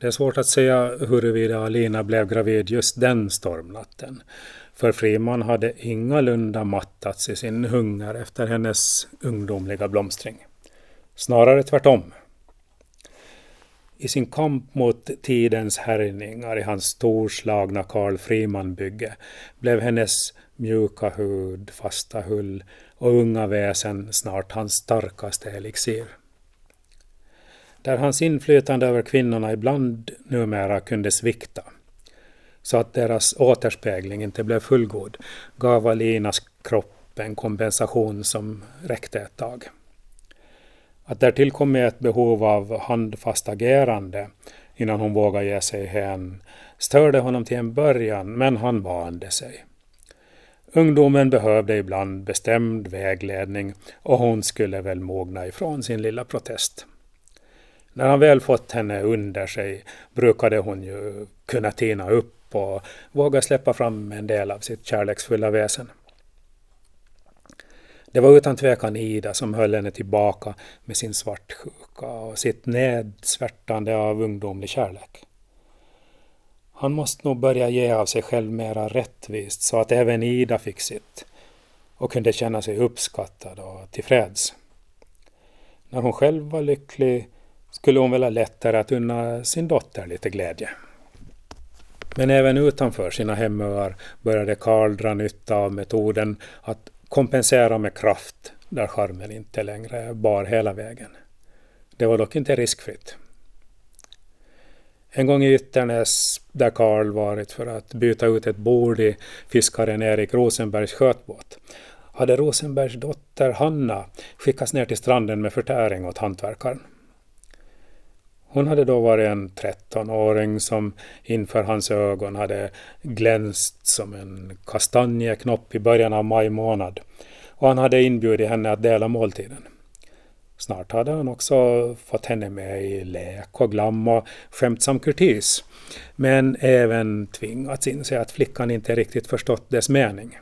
Det är svårt att säga huruvida Alina blev gravid just den stormnatten. För Friman hade ingalunda mattats i sin hunger efter hennes ungdomliga blomstring. Snarare tvärtom. I sin kamp mot tidens härjningar i hans storslagna Karl Friman-bygge blev hennes mjuka hud, fasta hull och unga väsen snart hans starkaste elixir. Där hans inflytande över kvinnorna ibland numera kunde svikta så att deras återspegling inte blev fullgod gav Alinas kropp en kompensation som räckte ett tag. Att därtill kom ett behov av handfast agerande innan hon vågade ge sig hän störde honom till en början, men han vande sig. Ungdomen behövde ibland bestämd vägledning och hon skulle väl mogna ifrån sin lilla protest. När han väl fått henne under sig brukade hon ju kunna tina upp och våga släppa fram en del av sitt kärleksfulla väsen. Det var utan tvekan Ida som höll henne tillbaka med sin svartsjuka och sitt nedsvärtande av ungdomlig kärlek. Han måste nog börja ge av sig själv mera rättvist så att även Ida fick sitt och kunde känna sig uppskattad och tillfreds. När hon själv var lycklig skulle hon väl ha lättare att unna sin dotter lite glädje. Men även utanför sina hemöar började Karl dra nytta av metoden att kompensera med kraft där charmen inte längre bar hela vägen. Det var dock inte riskfritt. En gång i Ytternäs, där Karl varit för att byta ut ett bord i fiskaren Erik Rosenbergs skötbåt, hade Rosenbergs dotter Hanna skickats ner till stranden med förtäring åt hantverkaren. Hon hade då varit en 13-åring som inför hans ögon hade glänst som en kastanjeknopp i början av maj månad och han hade inbjudit henne att dela måltiden. Snart hade han också fått henne med i lek och glam och skämtsam kurtis men även tvingats inse att flickan inte riktigt förstått dess mening.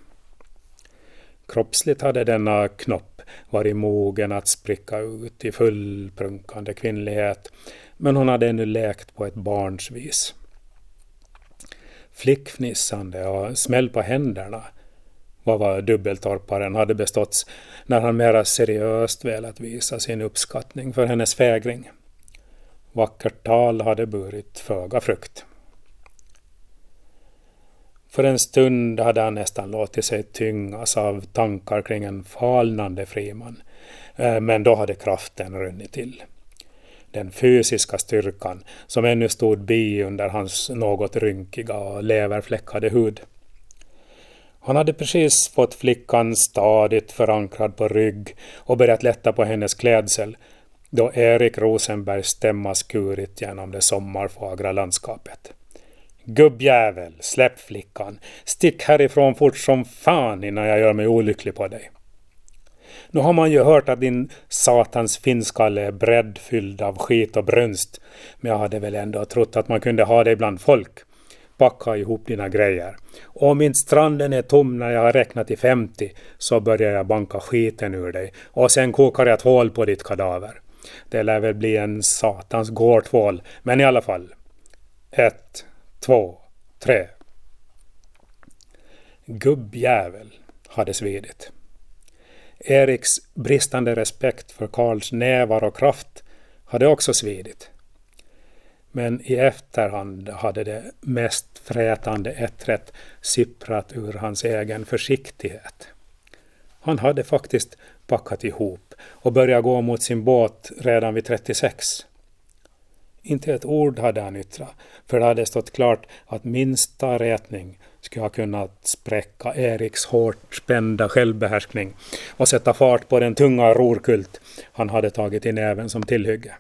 Kroppsligt hade denna knopp varit mogen att spricka ut i full prunkande kvinnlighet men hon hade ännu lekt på ett barns vis. Flickfnissande och smäll på händerna var vad dubbeltorparen hade beståtts när han mera seriöst velat visa sin uppskattning för hennes fägring. Vackert tal hade burit föga frukt. För en stund hade han nästan låtit sig tyngas av tankar kring en falnande friman, eh, men då hade kraften runnit till den fysiska styrkan som ännu stod bi under hans något rynkiga och leverfläckade hud. Han hade precis fått flickan stadigt förankrad på rygg och börjat lätta på hennes klädsel då Erik Rosenbergs stämma skurit genom det sommarfagra landskapet. Gubbjävel, släpp flickan. Stick härifrån fort som fan innan jag gör mig olycklig på dig. Nu har man ju hört att din satans finskalle är breddfylld av skit och brunst. Men jag hade väl ändå trott att man kunde ha dig bland folk. Packa ihop dina grejer. Och om inte stranden är tom när jag har räknat till 50 så börjar jag banka skiten ur dig. Och sen kokar jag tvål på ditt kadaver. Det lär väl bli en satans gårtvål. Men i alla fall. Ett, två, tre. Gubbjävel hade svidit. Eriks bristande respekt för Karls nävar och kraft hade också svidit. Men i efterhand hade det mest frätande ettret sipprat ur hans egen försiktighet. Han hade faktiskt packat ihop och börjat gå mot sin båt redan vid 36. Inte ett ord hade han yttrat, för det hade stått klart att minsta rätning skulle ha kunnat spräcka Eriks hårt spända självbehärskning och sätta fart på den tunga rorkult han hade tagit i näven som tillhygge.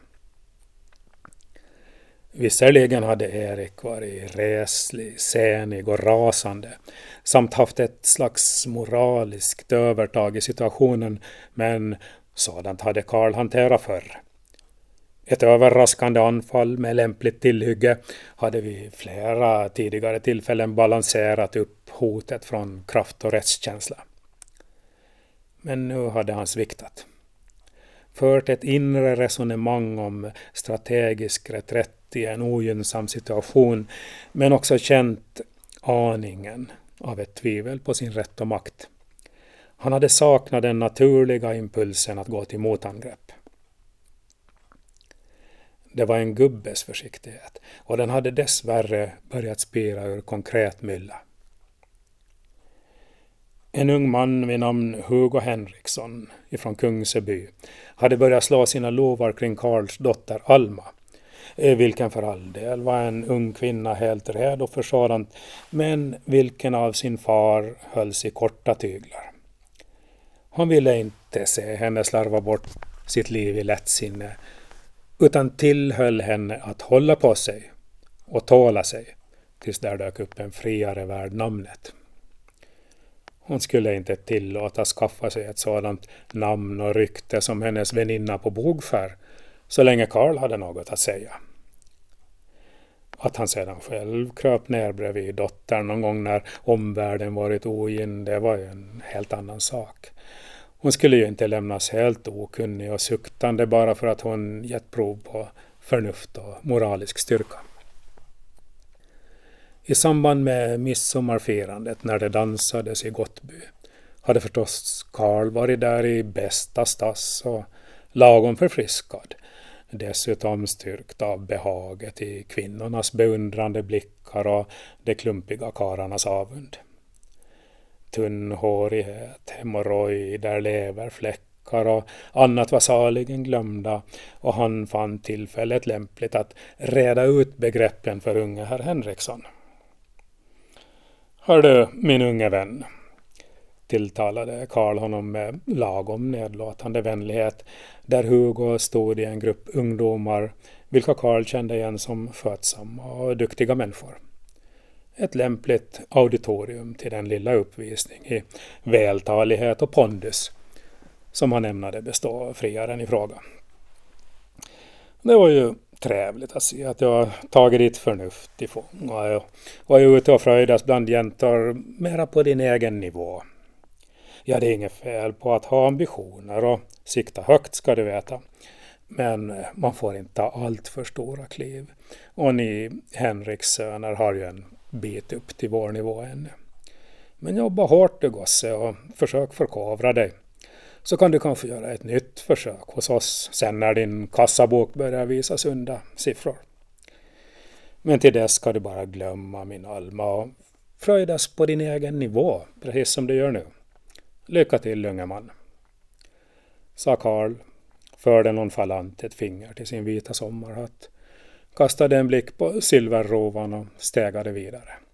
Visserligen hade Erik varit reslig, senig och rasande samt haft ett slags moraliskt övertag i situationen men sådant hade Karl hanterat förr. Ett överraskande anfall med lämpligt tillhygge hade vid flera tidigare tillfällen balanserat upp hotet från kraft och rättskänsla. Men nu hade han sviktat. Fört ett inre resonemang om strategisk reträtt i en ogynnsam situation men också känt aningen av ett tvivel på sin rätt och makt. Han hade saknat den naturliga impulsen att gå till motangrepp. Det var en gubbes försiktighet och den hade dessvärre börjat spira ur konkret mylla. En ung man vid namn Hugo Henriksson ifrån Kungseby hade börjat slå sina lovar kring Karls dotter Alma, eh, vilken för all del var en ung kvinna helt redo för sådant, men vilken av sin far hölls i korta tyglar. Han ville inte se henne slarva bort sitt liv i lättsinne, utan tillhöll henne att hålla på sig och tåla sig tills där dök upp en friare värd namnet. Hon skulle inte tillåta skaffa sig ett sådant namn och rykte som hennes väninna på bogfär, så länge Karl hade något att säga. Att han sedan själv kröp ner bredvid dottern någon gång när omvärlden varit ogin, det var ju en helt annan sak. Hon skulle ju inte lämnas helt okunnig och suktande bara för att hon gett prov på förnuft och moralisk styrka. I samband med midsommarfirandet när det dansades i Gottby hade förstås Karl varit där i bästa stass och lagom förfriskad. Dessutom styrkt av behaget i kvinnornas beundrande blickar och de klumpiga kararnas avund. Tunnhårighet, hemorrojder, leverfläckar och annat var saligen glömda och han fann tillfället lämpligt att reda ut begreppen för unge herr Henriksson. Hör du, min unge vän, tilltalade Karl honom med lagom nedlåtande vänlighet, där Hugo stod i en grupp ungdomar, vilka Karl kände igen som skötsamma och duktiga människor. Ett lämpligt auditorium till den lilla uppvisning i vältalighet och pondus som han ämnade bestå friaren i fråga. Det var ju trevligt att se att jag tagit ditt förnuft i fånga och är ute och fröjdas bland jäntor mera på din egen nivå. Ja, det är inget fel på att ha ambitioner och sikta högt ska du veta. Men man får inte ta allt för stora kliv. Och ni Henriks söner har ju en bit upp till vår nivå ännu. Men jobba hårt du gosse och försök förkovra dig så kan du kanske göra ett nytt försök hos oss sen när din kassabok börjar visa sunda siffror. Men till dess ska du bara glömma min Alma och fröjdas på din egen nivå, precis som du gör nu. Lycka till, unge man. Sa Karl, förde nonchalant ett finger till sin vita sommarhatt, kastade en blick på silverrovan och stegade vidare.